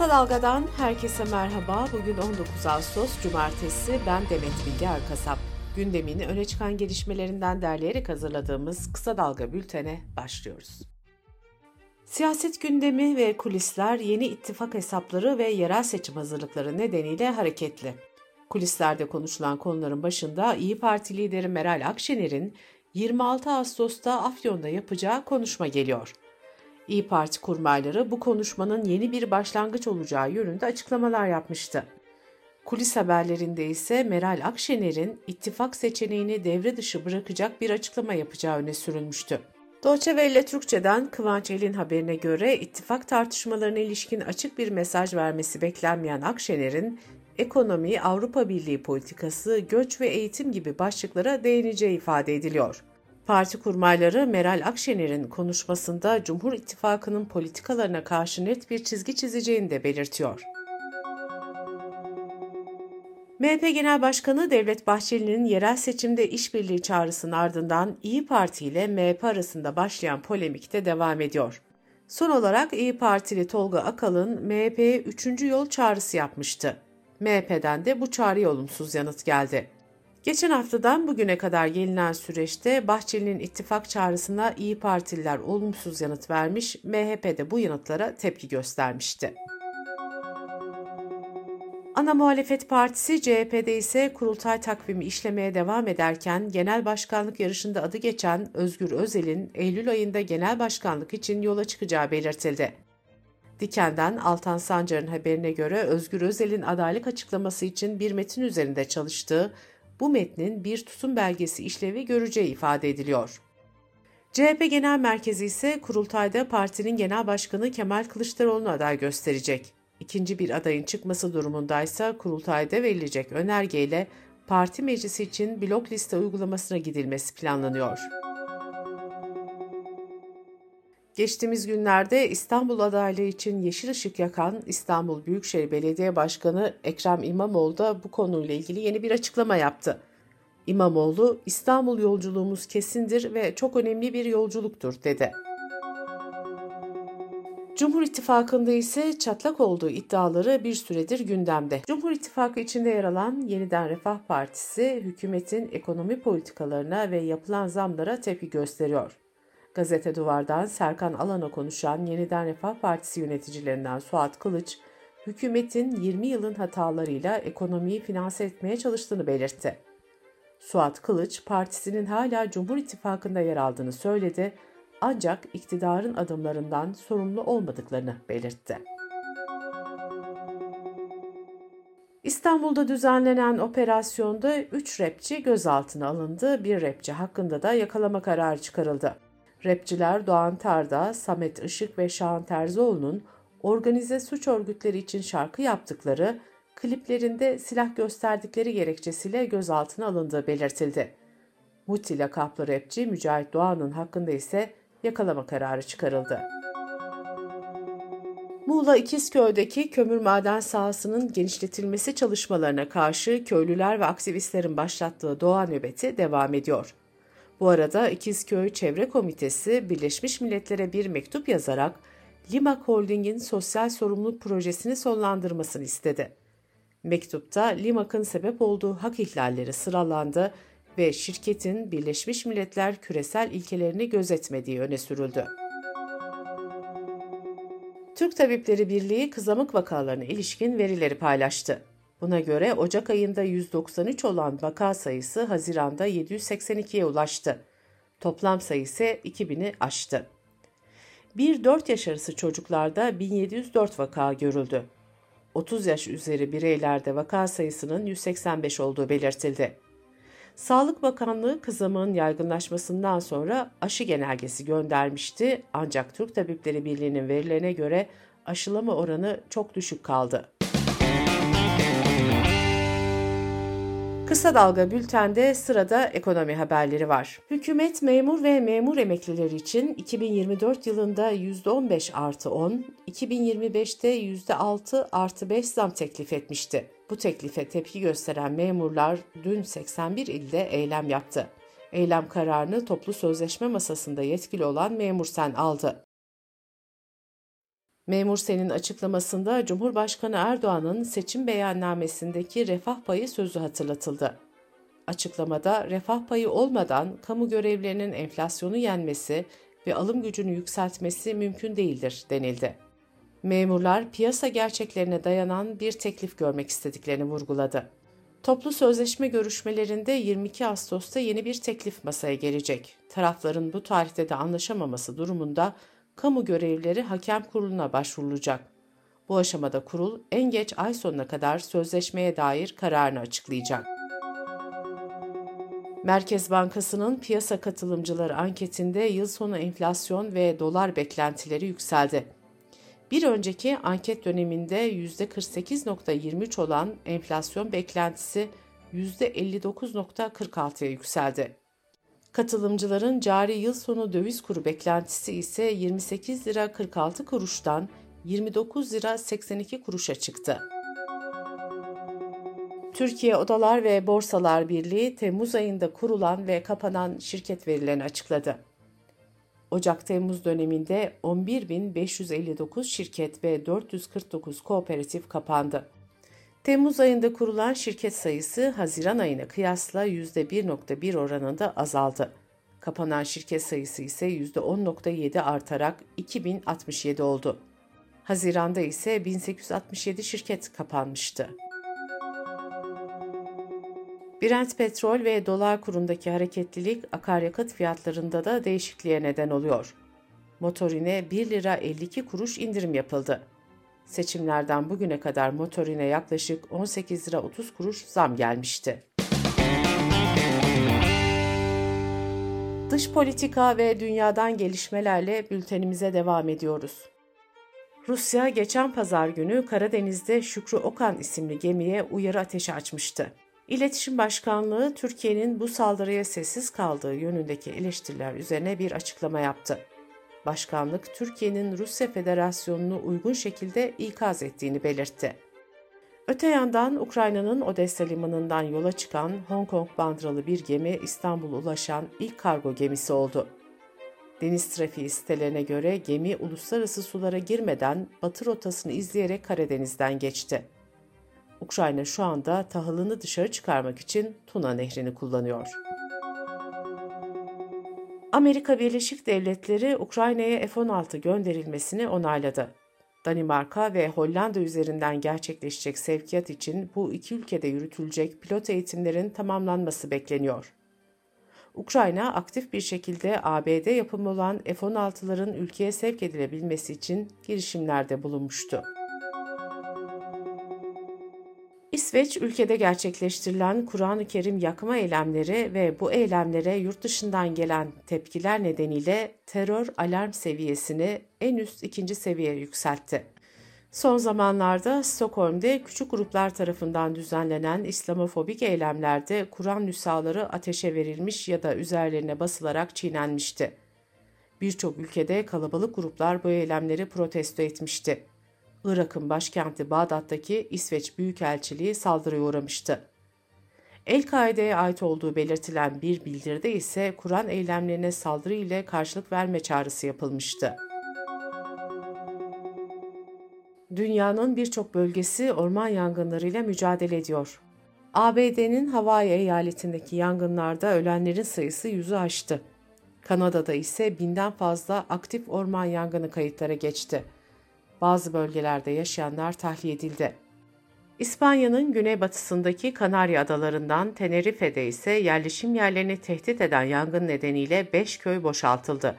Kısa Dalga'dan herkese merhaba. Bugün 19 Ağustos Cumartesi. Ben Demet Bilge Erkasap. Gündemin öne çıkan gelişmelerinden derleyerek hazırladığımız Kısa Dalga bültene başlıyoruz. Siyaset gündemi ve kulisler yeni ittifak hesapları ve yerel seçim hazırlıkları nedeniyle hareketli. Kulislerde konuşulan konuların başında İyi Parti lideri Meral Akşener'in 26 Ağustos'ta Afyon'da yapacağı konuşma geliyor. İyi Parti kurmayları bu konuşmanın yeni bir başlangıç olacağı yönünde açıklamalar yapmıştı. Kulis haberlerinde ise Meral Akşener'in ittifak seçeneğini devre dışı bırakacak bir açıklama yapacağı öne sürülmüştü. Deutsche Welle Türkçe'den Kıvanç Elin haberine göre ittifak tartışmalarına ilişkin açık bir mesaj vermesi beklenmeyen Akşener'in ekonomi, Avrupa Birliği politikası, göç ve eğitim gibi başlıklara değineceği ifade ediliyor. Parti kurmayları Meral Akşener'in konuşmasında Cumhur İttifakı'nın politikalarına karşı net bir çizgi çizeceğini de belirtiyor. MHP Genel Başkanı Devlet Bahçeli'nin yerel seçimde işbirliği çağrısının ardından İyi Parti ile MHP arasında başlayan polemik de devam ediyor. Son olarak İyi Partili Tolga Akalın MHP'ye 3. yol çağrısı yapmıştı. MHP'den de bu çağrıya olumsuz yanıt geldi. Geçen haftadan bugüne kadar gelinen süreçte Bahçeli'nin ittifak çağrısına İyi Partililer olumsuz yanıt vermiş, MHP de bu yanıtlara tepki göstermişti. Ana muhalefet partisi CHP'de ise kurultay takvimi işlemeye devam ederken genel başkanlık yarışında adı geçen Özgür Özel'in Eylül ayında genel başkanlık için yola çıkacağı belirtildi. Diken'den Altan Sancar'ın haberine göre Özgür Özel'in adaylık açıklaması için bir metin üzerinde çalıştığı, bu metnin bir tutum belgesi işlevi göreceği ifade ediliyor. CHP Genel Merkezi ise kurultayda partinin genel başkanı Kemal Kılıçdaroğlu'nu aday gösterecek. İkinci bir adayın çıkması durumundaysa kurultayda verilecek önergeyle parti meclisi için blok liste uygulamasına gidilmesi planlanıyor. Geçtiğimiz günlerde İstanbul adaylığı için yeşil ışık yakan İstanbul Büyükşehir Belediye Başkanı Ekrem İmamoğlu da bu konuyla ilgili yeni bir açıklama yaptı. İmamoğlu, İstanbul yolculuğumuz kesindir ve çok önemli bir yolculuktur dedi. Cumhur İttifakı'nda ise çatlak olduğu iddiaları bir süredir gündemde. Cumhur İttifakı içinde yer alan Yeniden Refah Partisi, hükümetin ekonomi politikalarına ve yapılan zamlara tepki gösteriyor. Gazete Duvar'dan Serkan Alan'a konuşan Yeniden Refah Partisi yöneticilerinden Suat Kılıç, hükümetin 20 yılın hatalarıyla ekonomiyi finanse etmeye çalıştığını belirtti. Suat Kılıç, partisinin hala Cumhur İttifakı'nda yer aldığını söyledi ancak iktidarın adımlarından sorumlu olmadıklarını belirtti. İstanbul'da düzenlenen operasyonda 3 rapçi gözaltına alındı, bir rapçi hakkında da yakalama kararı çıkarıldı. Rapçiler Doğan Tarda, Samet Işık ve Şahan Terzioğlu'nun organize suç örgütleri için şarkı yaptıkları, kliplerinde silah gösterdikleri gerekçesiyle gözaltına alındığı belirtildi. Muti lakaplı rapçi Mücahit Doğan'ın hakkında ise yakalama kararı çıkarıldı. Muğla İkizköy'deki kömür maden sahasının genişletilmesi çalışmalarına karşı köylüler ve aktivistlerin başlattığı doğa nöbeti devam ediyor. Bu arada İkizköy Çevre Komitesi Birleşmiş Milletler'e bir mektup yazarak Limak Holding'in sosyal sorumluluk projesini sonlandırmasını istedi. Mektupta Limak'ın sebep olduğu hak ihlalleri sıralandı ve şirketin Birleşmiş Milletler küresel ilkelerini gözetmediği öne sürüldü. Türk Tabipleri Birliği kızamık vakalarına ilişkin verileri paylaştı. Buna göre Ocak ayında 193 olan vaka sayısı Haziran'da 782'ye ulaştı. Toplam sayısı 2000'i aştı. 1-4 yaş arası çocuklarda 1704 vaka görüldü. 30 yaş üzeri bireylerde vaka sayısının 185 olduğu belirtildi. Sağlık Bakanlığı kızamığın yaygınlaşmasından sonra aşı genelgesi göndermişti ancak Türk Tabipleri Birliği'nin verilerine göre aşılama oranı çok düşük kaldı. Kısa Dalga Bülten'de sırada ekonomi haberleri var. Hükümet memur ve memur emeklileri için 2024 yılında %15 artı 10, 2025'te %6 artı 5 zam teklif etmişti. Bu teklife tepki gösteren memurlar dün 81 ilde eylem yaptı. Eylem kararını toplu sözleşme masasında yetkili olan Memur Sen aldı. Memur Sen'in açıklamasında Cumhurbaşkanı Erdoğan'ın seçim beyannamesindeki refah payı sözü hatırlatıldı. Açıklamada refah payı olmadan kamu görevlerinin enflasyonu yenmesi ve alım gücünü yükseltmesi mümkün değildir denildi. Memurlar piyasa gerçeklerine dayanan bir teklif görmek istediklerini vurguladı. Toplu sözleşme görüşmelerinde 22 Ağustos'ta yeni bir teklif masaya gelecek. Tarafların bu tarihte de anlaşamaması durumunda kamu görevlileri hakem kuruluna başvurulacak. Bu aşamada kurul en geç ay sonuna kadar sözleşmeye dair kararını açıklayacak. Merkez Bankası'nın piyasa katılımcıları anketinde yıl sonu enflasyon ve dolar beklentileri yükseldi. Bir önceki anket döneminde %48.23 olan enflasyon beklentisi %59.46'ya yükseldi. Katılımcıların cari yıl sonu döviz kuru beklentisi ise 28 lira 46 kuruştan 29 lira 82 kuruşa çıktı. Türkiye Odalar ve Borsalar Birliği Temmuz ayında kurulan ve kapanan şirket verilerini açıkladı. Ocak-Temmuz döneminde 11.559 şirket ve 449 kooperatif kapandı. Temmuz ayında kurulan şirket sayısı Haziran ayına kıyasla %1.1 oranında azaldı. Kapanan şirket sayısı ise %10.7 artarak 2067 oldu. Haziranda ise 1867 şirket kapanmıştı. Brent petrol ve dolar kurundaki hareketlilik akaryakıt fiyatlarında da değişikliğe neden oluyor. Motorine 1 lira 52 kuruş indirim yapıldı. Seçimlerden bugüne kadar motorine yaklaşık 18 lira 30 kuruş zam gelmişti. Dış politika ve dünyadan gelişmelerle bültenimize devam ediyoruz. Rusya geçen pazar günü Karadeniz'de Şükrü Okan isimli gemiye uyarı ateşi açmıştı. İletişim Başkanlığı Türkiye'nin bu saldırıya sessiz kaldığı yönündeki eleştiriler üzerine bir açıklama yaptı. Başkanlık Türkiye'nin Rusya Federasyonu'nu uygun şekilde ikaz ettiğini belirtti. Öte yandan Ukrayna'nın Odessa limanından yola çıkan Hong Kong bandıralı bir gemi İstanbul'a ulaşan ilk kargo gemisi oldu. Deniz trafiği sitelerine göre gemi uluslararası sulara girmeden batı rotasını izleyerek Karadeniz'den geçti. Ukrayna şu anda tahılını dışarı çıkarmak için Tuna Nehri'ni kullanıyor. Amerika Birleşik Devletleri Ukrayna'ya F-16 gönderilmesini onayladı. Danimarka ve Hollanda üzerinden gerçekleşecek sevkiyat için bu iki ülkede yürütülecek pilot eğitimlerin tamamlanması bekleniyor. Ukrayna aktif bir şekilde ABD yapımı olan F-16'ların ülkeye sevk edilebilmesi için girişimlerde bulunmuştu. İsveç ülkede gerçekleştirilen Kur'an-ı Kerim yakma eylemleri ve bu eylemlere yurt dışından gelen tepkiler nedeniyle terör alarm seviyesini en üst ikinci seviyeye yükseltti. Son zamanlarda Stockholm'de küçük gruplar tarafından düzenlenen İslamofobik eylemlerde Kur'an nüshaları ateşe verilmiş ya da üzerlerine basılarak çiğnenmişti. Birçok ülkede kalabalık gruplar bu eylemleri protesto etmişti. Irak'ın başkenti Bağdat'taki İsveç Büyükelçiliği saldırıya uğramıştı. El-Kaide'ye ait olduğu belirtilen bir bildiride ise Kur'an eylemlerine saldırı ile karşılık verme çağrısı yapılmıştı. Dünyanın birçok bölgesi orman yangınlarıyla mücadele ediyor. ABD'nin Hawaii eyaletindeki yangınlarda ölenlerin sayısı yüzü aştı. Kanada'da ise binden fazla aktif orman yangını kayıtlara geçti. Bazı bölgelerde yaşayanlar tahliye edildi. İspanya'nın güneybatısındaki Kanarya adalarından Tenerife'de ise yerleşim yerlerini tehdit eden yangın nedeniyle 5 köy boşaltıldı.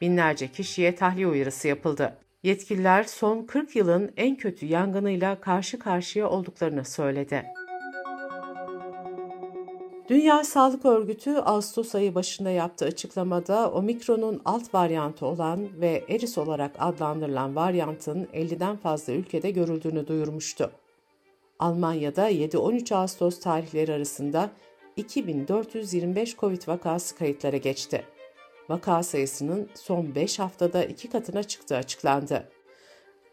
Binlerce kişiye tahliye uyarısı yapıldı. Yetkililer son 40 yılın en kötü yangınıyla karşı karşıya olduklarını söyledi. Dünya Sağlık Örgütü Ağustos ayı başında yaptığı açıklamada omikronun alt varyantı olan ve eris olarak adlandırılan varyantın 50'den fazla ülkede görüldüğünü duyurmuştu. Almanya'da 7-13 Ağustos tarihleri arasında 2425 COVID vakası kayıtlara geçti. Vaka sayısının son 5 haftada iki katına çıktığı açıklandı.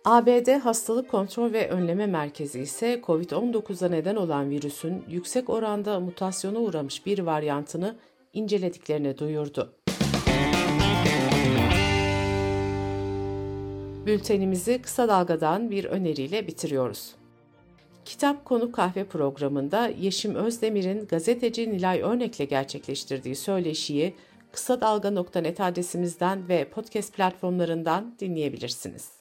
ABD Hastalık Kontrol ve Önleme Merkezi ise COVID-19'a neden olan virüsün yüksek oranda mutasyona uğramış bir varyantını incelediklerini duyurdu. Bültenimizi kısa dalgadan bir öneriyle bitiriyoruz. Kitap Konu Kahve programında Yeşim Özdemir'in gazeteci Nilay Örnek'le gerçekleştirdiği söyleşiyi kısa dalga.net adresimizden ve podcast platformlarından dinleyebilirsiniz.